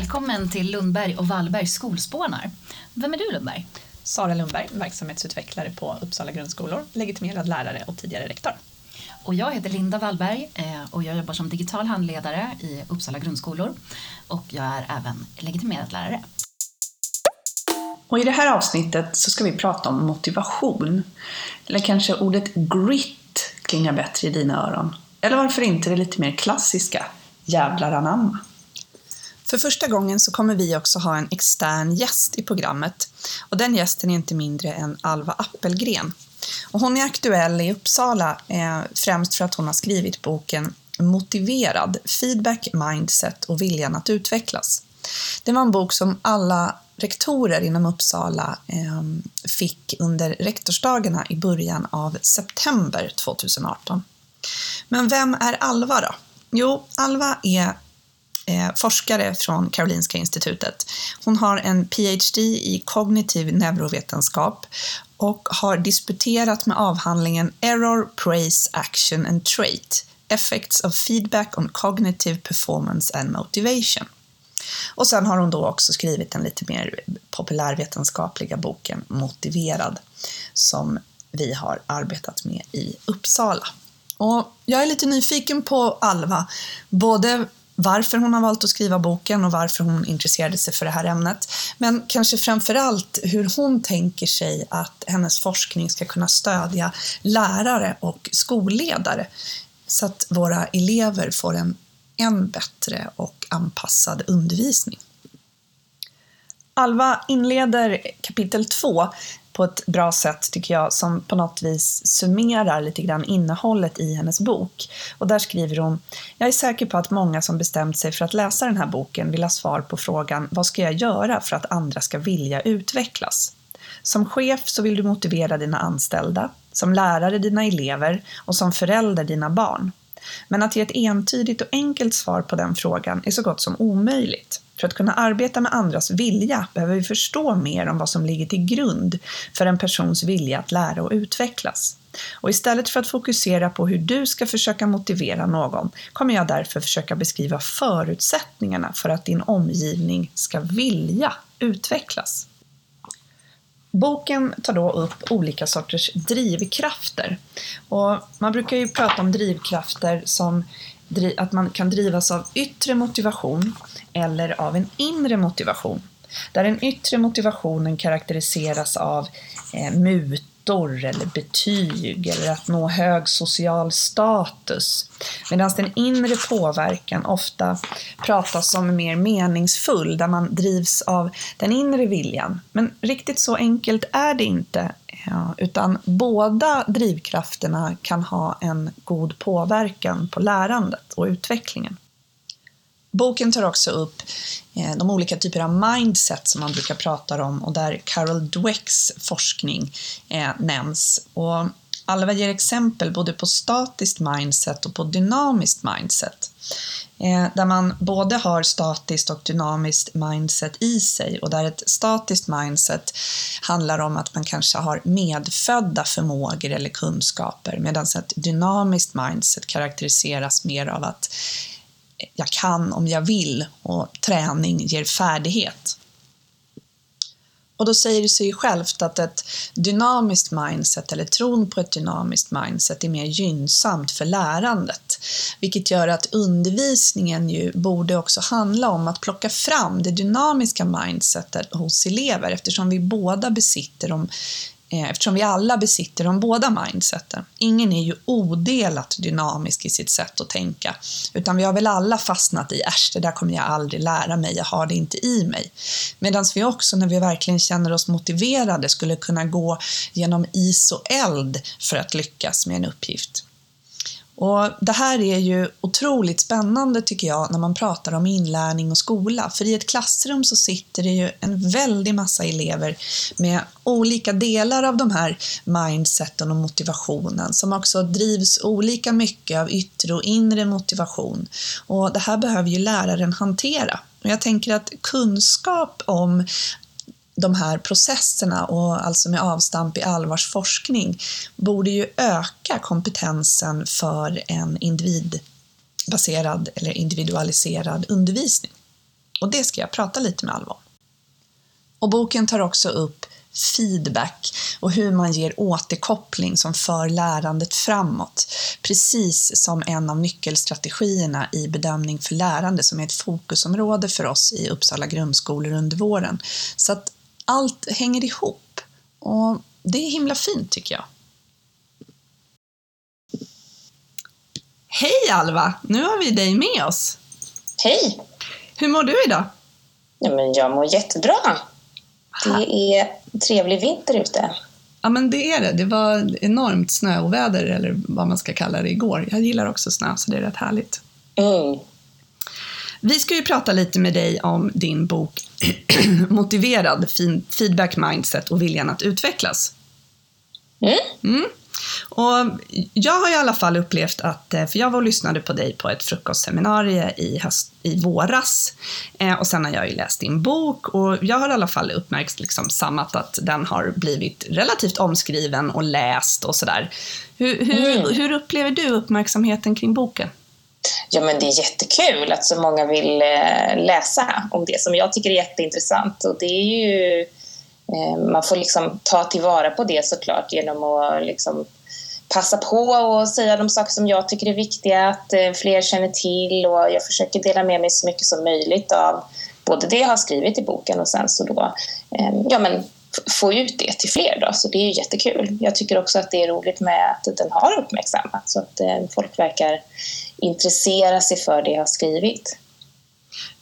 Välkommen till Lundberg och Wallberg skolspånar. Vem är du Lundberg? Sara Lundberg, verksamhetsutvecklare på Uppsala grundskolor, legitimerad lärare och tidigare rektor. Och jag heter Linda Wallberg eh, och jag jobbar som digital handledare i Uppsala grundskolor och jag är även legitimerad lärare. Och i det här avsnittet så ska vi prata om motivation. Eller kanske ordet grit klingar bättre i dina öron. Eller varför inte det lite mer klassiska, jävlar anamma. För första gången så kommer vi också ha en extern gäst i programmet. Och den gästen är inte mindre än Alva Appelgren. Och hon är aktuell i Uppsala eh, främst för att hon har skrivit boken Motiverad, feedback, mindset och viljan att utvecklas. Det var en bok som alla rektorer inom Uppsala eh, fick under rektorsdagarna i början av september 2018. Men vem är Alva då? Jo, Alva är eh, forskare från Karolinska institutet. Hon har en PhD i kognitiv neurovetenskap och har disputerat med avhandlingen Error, Praise, Action and Trait Effects of Feedback on Cognitive Performance and Motivation. Och sen har hon då också skrivit den lite mer populärvetenskapliga boken Motiverad som vi har arbetat med i Uppsala. Och jag är lite nyfiken på Alva, både varför hon har valt att skriva boken och varför hon intresserade sig för det här ämnet. Men kanske framför allt hur hon tänker sig att hennes forskning ska kunna stödja lärare och skolledare så att våra elever får en än bättre och anpassad undervisning. Alva inleder kapitel 2 på ett bra sätt, tycker jag, som på något vis summerar lite grann innehållet i hennes bok. Och där skriver hon, jag är säker på att många som bestämt sig för att läsa den här boken vill ha svar på frågan, vad ska jag göra för att andra ska vilja utvecklas? Som chef så vill du motivera dina anställda, som lärare dina elever och som förälder dina barn. Men att ge ett entydigt och enkelt svar på den frågan är så gott som omöjligt. För att kunna arbeta med andras vilja behöver vi förstå mer om vad som ligger till grund för en persons vilja att lära och utvecklas. Och istället för att fokusera på hur du ska försöka motivera någon kommer jag därför försöka beskriva förutsättningarna för att din omgivning ska vilja utvecklas. Boken tar då upp olika sorters drivkrafter. Och man brukar ju prata om drivkrafter som att man kan drivas av yttre motivation eller av en inre motivation. Där den yttre motivationen karaktäriseras av eh, mut kvittor eller betyg eller att nå hög social status. Medan den inre påverkan ofta pratas som mer meningsfull, där man drivs av den inre viljan. Men riktigt så enkelt är det inte, utan båda drivkrafterna kan ha en god påverkan på lärandet och utvecklingen. Boken tar också upp eh, de olika typer av mindset som man brukar prata om och där Carol Dwecks forskning eh, nämns. Och Alva ger exempel både på statiskt mindset och på dynamiskt mindset. Eh, där man både har statiskt och dynamiskt mindset i sig och där ett statiskt mindset handlar om att man kanske har medfödda förmågor eller kunskaper medan ett dynamiskt mindset karaktäriseras mer av att jag kan om jag vill och träning ger färdighet. Och då säger det sig självt att ett dynamiskt mindset eller tron på ett dynamiskt mindset är mer gynnsamt för lärandet. Vilket gör att undervisningen ju borde också handla om att plocka fram det dynamiska mindsetet hos elever eftersom vi båda besitter de Eh, eftersom vi alla besitter de båda mindseten. Ingen är ju odelat dynamisk i sitt sätt att tänka, utan vi har väl alla fastnat i äsch, det där kommer jag aldrig lära mig, jag har det inte i mig. Medan vi också, när vi verkligen känner oss motiverade, skulle kunna gå genom is och eld för att lyckas med en uppgift. Och det här är ju otroligt spännande tycker jag när man pratar om inlärning och skola. För i ett klassrum så sitter det ju en väldig massa elever med olika delar av de här mindseten och motivationen som också drivs olika mycket av yttre och inre motivation. Och det här behöver ju läraren hantera. Och jag tänker att kunskap om de här processerna och alltså med avstamp i Alvars forskning borde ju öka kompetensen för en individbaserad eller individualiserad undervisning. Och det ska jag prata lite med Alva om. Och boken tar också upp feedback och hur man ger återkoppling som för lärandet framåt. Precis som en av nyckelstrategierna i bedömning för lärande som är ett fokusområde för oss i Uppsala grundskolor under våren. Så att allt hänger ihop och det är himla fint tycker jag. Hej Alva! Nu har vi dig med oss. Hej! Hur mår du idag? Ja, men jag mår jättebra. Det är trevlig vinter ute. Ja, men det är det. Det var enormt snöoväder, eller vad man ska kalla det, igår. Jag gillar också snö, så det är rätt härligt. Mm. Vi ska ju prata lite med dig om din bok Motiverad, feedback mindset och viljan att utvecklas. Mm. Mm. Och jag har i alla fall upplevt att, eh, för jag var och lyssnade på dig på ett frukostseminarium i, höst, i våras. Eh, och sen har jag ju läst din bok och jag har i alla fall uppmärksammat liksom, sammat att den har blivit relativt omskriven och läst och sådär. Hur, hur, Mm. hur upplever du uppmärksamheten kring boken? Ja, men det är jättekul att så många vill eh, läsa om det som jag tycker är jätteintressant. Och det är ju, eh, man får liksom ta tillvara på det såklart genom att liksom passa på och säga de saker som jag tycker är viktiga att eh, fler känner till och jag försöker dela med mig så mycket som möjligt av både det jag har skrivit i boken och sen så då ja, men få ut det till fler då, så det är ju jättekul. Jag tycker också att det är roligt med att den har uppmärksammats så att folk verkar intressera sig för det jag har skrivit.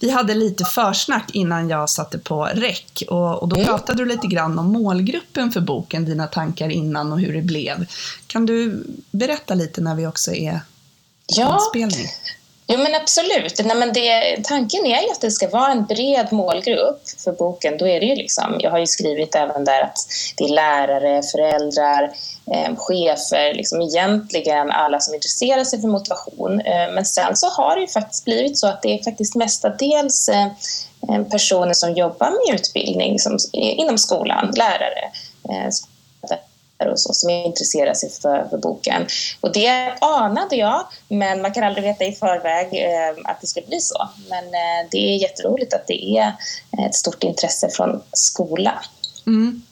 Vi hade lite försnack innan jag satte på räck och, och då Mm. pratade du lite grann om målgruppen för boken, dina tankar innan och hur det blev. Kan du berätta lite när vi också är Ja? Jo men absolut. Nej, men det, tanken är ju att det ska vara en bred målgrupp för boken. Då är det ju liksom, jag har ju skrivit även där att det är lärare, föräldrar, eh, chefer, liksom egentligen alla som intresserar sig för motivation. Eh, men sen så har det ju faktiskt blivit så att det är faktiskt mestadels eh, eh personer som jobbar med utbildning som, inom skolan, lärare, eh, och så, som intresserar sig för, för boken. Och det anade jag, men man kan aldrig veta i förväg eh, att det skulle bli så. Men eh, det är jätteroligt att det är ett stort intresse från skolan. Mm.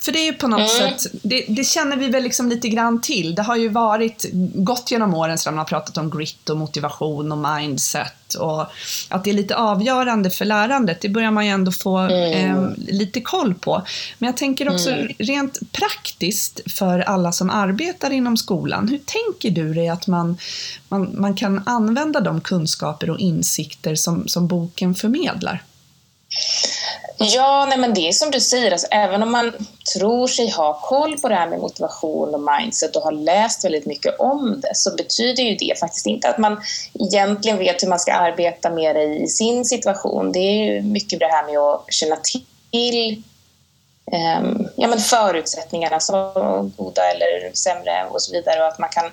För det är ju på något Mm. sätt, det, det känner vi väl liksom lite grann till. Det har ju varit, gått genom åren så man har pratat om grit och motivation och mindset och att det är lite avgörande för lärandet. Det börjar man ju ändå få Mm. eh, lite koll på. Men jag tänker också Mm. rent praktiskt för alla som arbetar inom skolan. Hur tänker du dig att man, man, man kan använda de kunskaper och insikter som, som boken förmedlar? Ja, nej men det är som du säger, alltså, även om man tror sig ha koll på det här med motivation och mindset och har läst väldigt mycket om det så betyder ju det faktiskt inte att man egentligen vet hur man ska arbeta med det i sin situation. Det är ju mycket det här med att känna till ehm, ja, men förutsättningarna, så goda eller sämre och så vidare och att man kan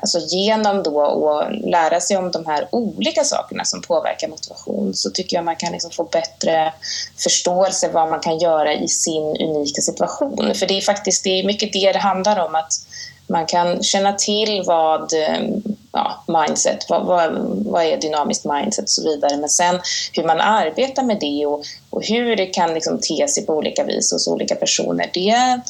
alltså genom då att lära sig om de här olika sakerna som påverkar motivation så tycker jag man kan liksom få bättre förståelse vad man kan göra i sin unika situation. För det är faktiskt det är mycket det det handlar om att man kan känna till vad eh, ja, mindset, vad, vad, vad är dynamiskt mindset och så vidare. Men sen hur man arbetar med det och, och hur det kan liksom te sig på olika vis hos olika personer, det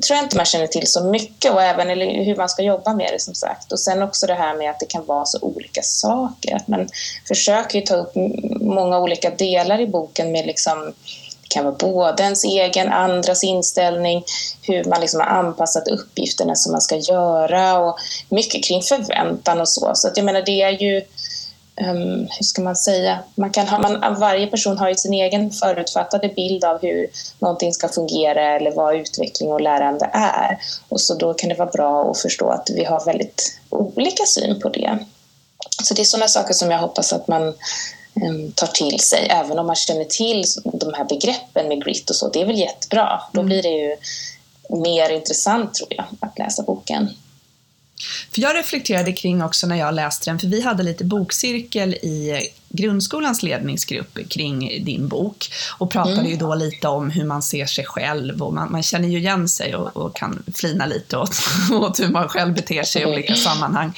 tror jag inte man känner till så mycket och även eller hur man ska jobba med det som sagt. Och sen också det här med att det kan vara så olika saker. Att man försöker ju ta upp många olika delar i boken med liksom det kan vara både ens egen, andras inställning, hur man liksom har anpassat uppgifterna som man ska göra och mycket kring förväntan och så. Så att jag menar, det är ju um, hur ska man säga, man kan ha, man, varje person har ju sin egen förutfattade bild av hur någonting ska fungera eller vad utveckling och lärande är. Och så då kan det vara bra att förstå att vi har väldigt olika syn på det. Så det är sådana saker som jag hoppas att man em, tar till sig, även om man känner till de här begreppen med grit och så. Det är väl jättebra. Då blir det ju mer intressant, tror jag, att läsa boken. För jag reflekterade kring också när jag läste den, för vi hade lite bokcirkel i grundskolans ledningsgrupp kring din bok och pratade mm. ju då lite om hur man ser sig själv och man, man känner ju igen sig och, och kan flina lite åt, åt hur man själv beter sig i olika sammanhang.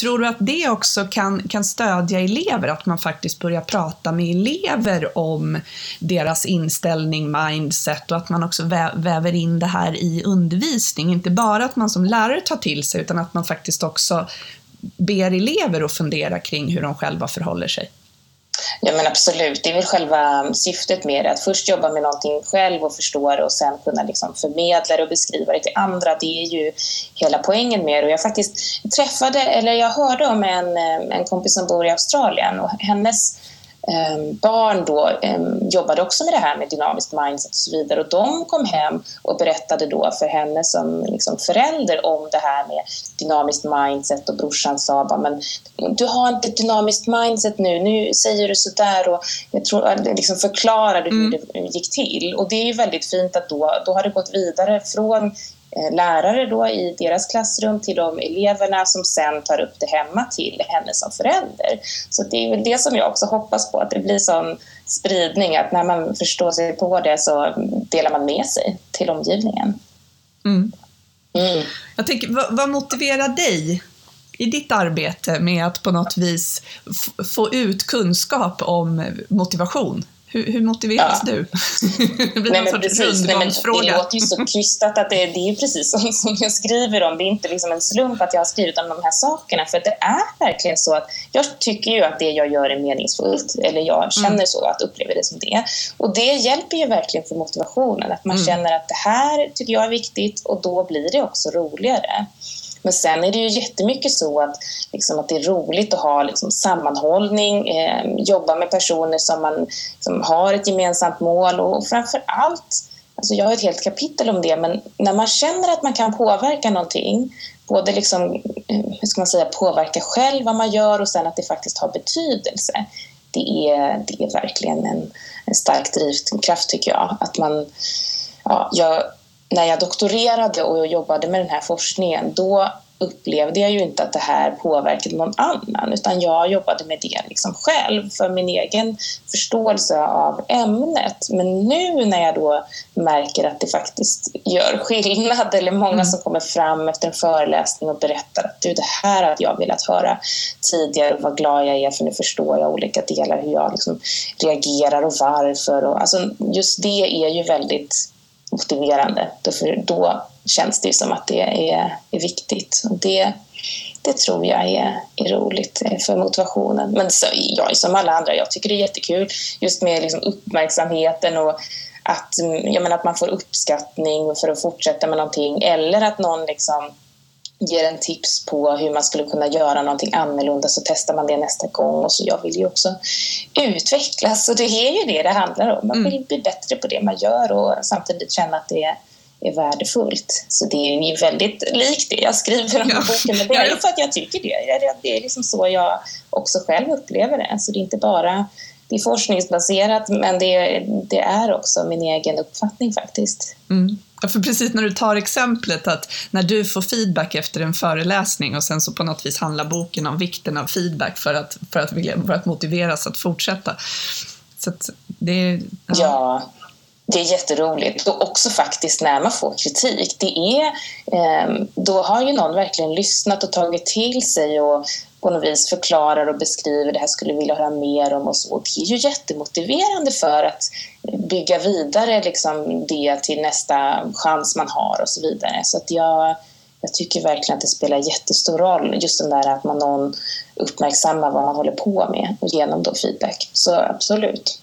Tror du att det också kan, kan stödja elever, att man faktiskt börjar prata med elever om deras inställning, mindset och att man också vä väver in det här i undervisning? Inte bara att man som lärare tar till sig utan att man faktiskt också ber elever att fundera kring hur de själva förhåller sig? Ja men absolut, det är väl själva syftet med det. Att först jobba med någonting själv och förstå det och sen kunna liksom förmedla det och beskriva det till andra. Det är ju hela poängen med det. Och jag faktiskt träffade, eller jag hörde om en, eh, en kompis som bor i Australien och hennes barn då ehm, jobbade också med det här med dynamiskt mindset och så vidare. Och de kom hem och berättade då för henne som liksom förälder om det här med dynamiskt mindset och brorsan sa bara men du har inte ett dynamiskt mindset nu, nu säger du sådär och jag tror, liksom förklarade hur mm. det gick till. Och det är väldigt fint att då, då har det gått vidare från lärare då i deras klassrum till de eleverna som sen tar upp det hemma till henne som förälder. Så det är väl det som jag också hoppas på, att det blir sån spridning att när man förstår sig på det så delar man med sig till omgivningen. Mm. Mm. Jag tänker, vad, vad motiverar dig i ditt arbete med att på något vis få ut kunskap om motivation? Hur, hur motiveras ja. du? det blir Nej, precis. Nej, men det låter ju så krystat att det, det är precis som, som jag skriver om. Det är inte liksom en slump att jag har skrivit om de här sakerna. För det är verkligen så att jag tycker ju att det jag gör är meningsfullt. Eller jag mm. känner mm. så, att uppleva det som det. Och det hjälper ju verkligen för motivationen. Att man mm. känner att det här tycker jag är viktigt och då blir det också roligare. Men sen är det ju jättemycket så att, liksom, att det är roligt att ha liksom, sammanhållning, eh, jobba med personer som man som har ett gemensamt mål och, och framför allt Alltså jag har ett helt kapitel om det, men när man känner att man kan påverka någonting, både liksom, eh, hur ska man säga, påverka själv vad man gör och sen att det faktiskt har betydelse. Det är, det är verkligen en, en stark drivkraft tycker jag. Att man, ja, jag när jag doktorerade och jobbade med den här forskningen, då upplevde jag ju inte att det här påverkade någon annan, utan jag jobbade med det liksom själv för min egen förståelse av ämnet. Men nu när jag då märker att det faktiskt gör skillnad, eller många mm. som kommer fram efter en föreläsning och berättar att du, det här hade jag velat höra tidigare och vad glad jag är för nu förstår jag olika delar, hur jag liksom reagerar och varför. Och, alltså, just det är ju väldigt motiverande. För då känns det som att det är, är viktigt. Och det, det tror jag är, är roligt eh, för motivationen. Men så, jag är som alla andra, jag tycker det är jättekul just med liksom uppmärksamheten och att, mm, jag menar, att man får uppskattning för att fortsätta med någonting eller att någon liksom ger en tips på hur man skulle kunna göra någonting annorlunda så testar man det nästa gång. Och så jag vill ju också utvecklas och det är ju det det handlar om. Man vill mm. bli bättre på det man gör och samtidigt känna att det är värdefullt. Så det är ju väldigt likt det jag skriver om i boken. Men det är ju för att jag tycker det. Det är liksom så jag också själv upplever det. Så det är inte bara det är forskningsbaserat men det, det är också min egen uppfattning faktiskt. Mm. För precis när du tar exemplet att när du får feedback efter en föreläsning och sen så på något vis handlar boken om vikten av feedback för att, för att, vilja, för att motiveras att fortsätta. Så att det, ja. ja. det är jätteroligt. Och också faktiskt när man får kritik. Det är, ehm, då har ju någon verkligen lyssnat och tagit till sig och på något vis förklarar och beskriver det här skulle vilja höra mer om och så. Det är ju jättemotiverande för att bygga vidare liksom det till nästa chans man har och så vidare. Så att jag, jag tycker verkligen att det spelar jättestor roll, just den där att man någon uppmärksammar vad man håller på med och genom då feedback. Så absolut.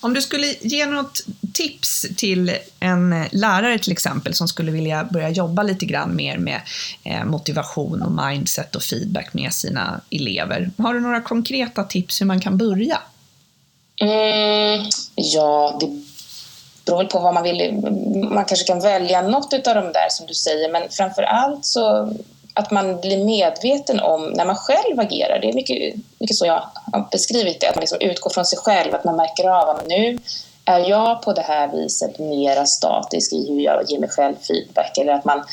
Om du skulle ge något tips till en lärare till exempel som skulle vilja börja jobba lite grann mer med eh, motivation och mindset och feedback med sina elever. Har du några konkreta tips hur man kan börja? Mm, ja, det beror väl på vad man vill. Man kanske kan välja något av de där som du säger, men framför allt så att man blir medveten om när man själv agerar. Det är mycket, mycket så jag har beskrivit det, att man liksom utgår från sig själv, att man märker av att nu är jag på det här viset mera statisk i hur jag ger mig själv feedback eller att man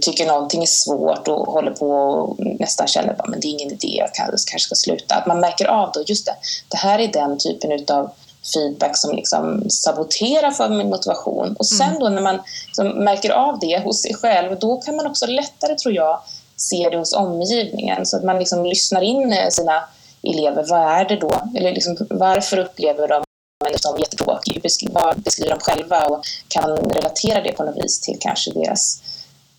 tycker någonting är svårt och håller på och nästan känner att det är ingen idé, jag kanske ska sluta. Att man märker av då, just det, det här är den typen av feedback som liksom saboterar för min motivation. Och sen mm. då när man liksom märker av det hos sig själv, då kan man också lättare, tror jag, se det hos omgivningen. Så att man liksom lyssnar in sina elever. Vad är det då? Eller liksom, varför upplever de mig som jättetråkig? Vad beskriver de själva? Och kan relatera det på något vis till kanske deras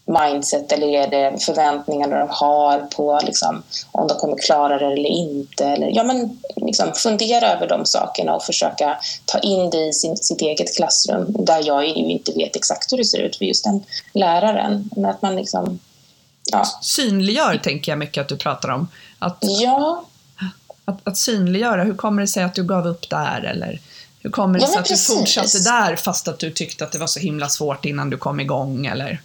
mindset eller är det förväntningar de har på liksom, om de kommer klara det eller inte. Eller, ja, men, liksom, fundera över de sakerna och försöka ta in det i sin, sitt eget klassrum där jag ju inte vet exakt hur det ser ut för just den läraren. Men att man liksom, ja. Synliggör tänker jag mycket att du pratar om. Att, ja. att, att synliggöra, hur kommer det sig att du gav upp där? Eller hur kommer det sig ja, att precis. du fortsatte där fast att du tyckte att det var så himla svårt innan du kom igång? Eller?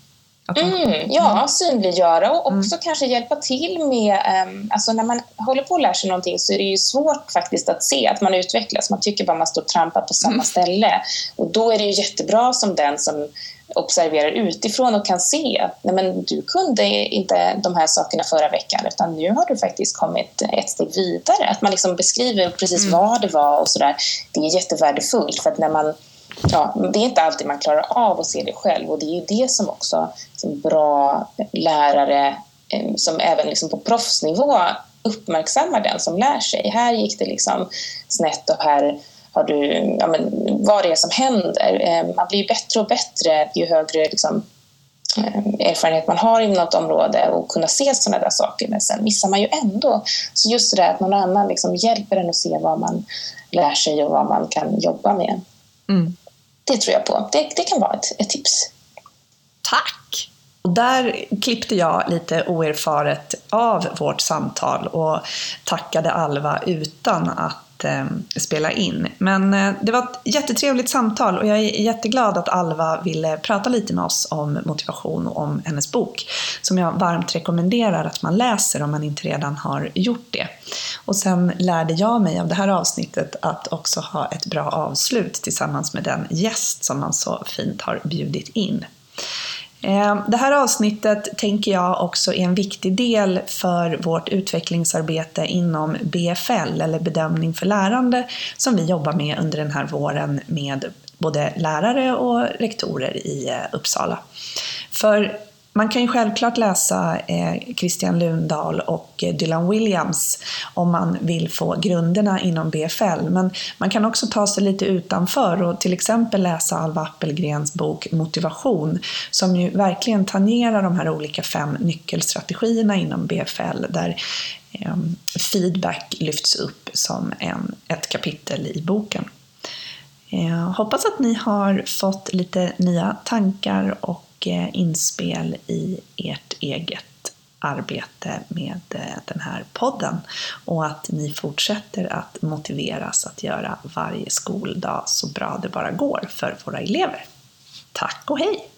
Mm, ja, synliggöra och också mm. kanske hjälpa till med... Um, alltså när man håller på att lära sig någonting så är det ju svårt faktiskt att se att man utvecklas. Man tycker bara man står och trampar på samma mm. ställe. Och då är det ju jättebra som den som observerar utifrån och kan se att nej men, du kunde inte de här sakerna förra veckan utan nu har du faktiskt kommit ett steg vidare. Att man liksom beskriver precis mm. vad det var och sådär. Det är jättevärdefullt för att när man ja, det är inte alltid man klarar av att se det själv och det är ju det som också som bra lärare eh, som även liksom på proffsnivå uppmärksammar den som lär sig. Här gick det liksom snett och här har du, ja, men, vad det är som händer. Eh, man blir bättre och bättre ju högre liksom, eh, erfarenhet man har inom något område och kunna se sådana där saker men sen missar man ju ändå. Så just det där att någon annan liksom hjälper en att se vad man lär sig och vad man kan jobba med. Mm. Det tror jag på. Det, det kan vara ett, ett tips. Tack! Och där klippte jag lite oerfaret av vårt samtal och tackade Alva utan att eh, spela in. Men eh, det var ett jättetrevligt samtal och jag är jätteglad att Alva ville prata lite med oss om motivation och om hennes bok. Som jag varmt rekommenderar att man läser om man inte redan har gjort det. Och sen lärde jag mig av det här avsnittet att också ha ett bra avslut tillsammans med den gäst som man så fint har bjudit in. Ehm, det här avsnittet tänker jag också är en viktig del för vårt utvecklingsarbete inom BFL, eller bedömning för lärande, som vi jobbar med under den här våren med både lärare och rektorer i eh, Uppsala. För man kan ju självklart läsa eh, Christian Lundahl och eh, Dylan Williams om man vill få grunderna inom BFL, men man kan också ta sig lite utanför och till exempel läsa Alva Appelgrens bok Motivation, som ju verkligen tangerar de här olika fem nyckelstrategierna inom BFL, där ehm, feedback lyfts upp som en, ett kapitel i boken. Jag hoppas att ni har fått lite nya tankar och inspel i ert eget arbete med eh, den här podden och att ni fortsätter att motiveras att göra varje skoldag så bra det bara går för våra elever. Tack och hej!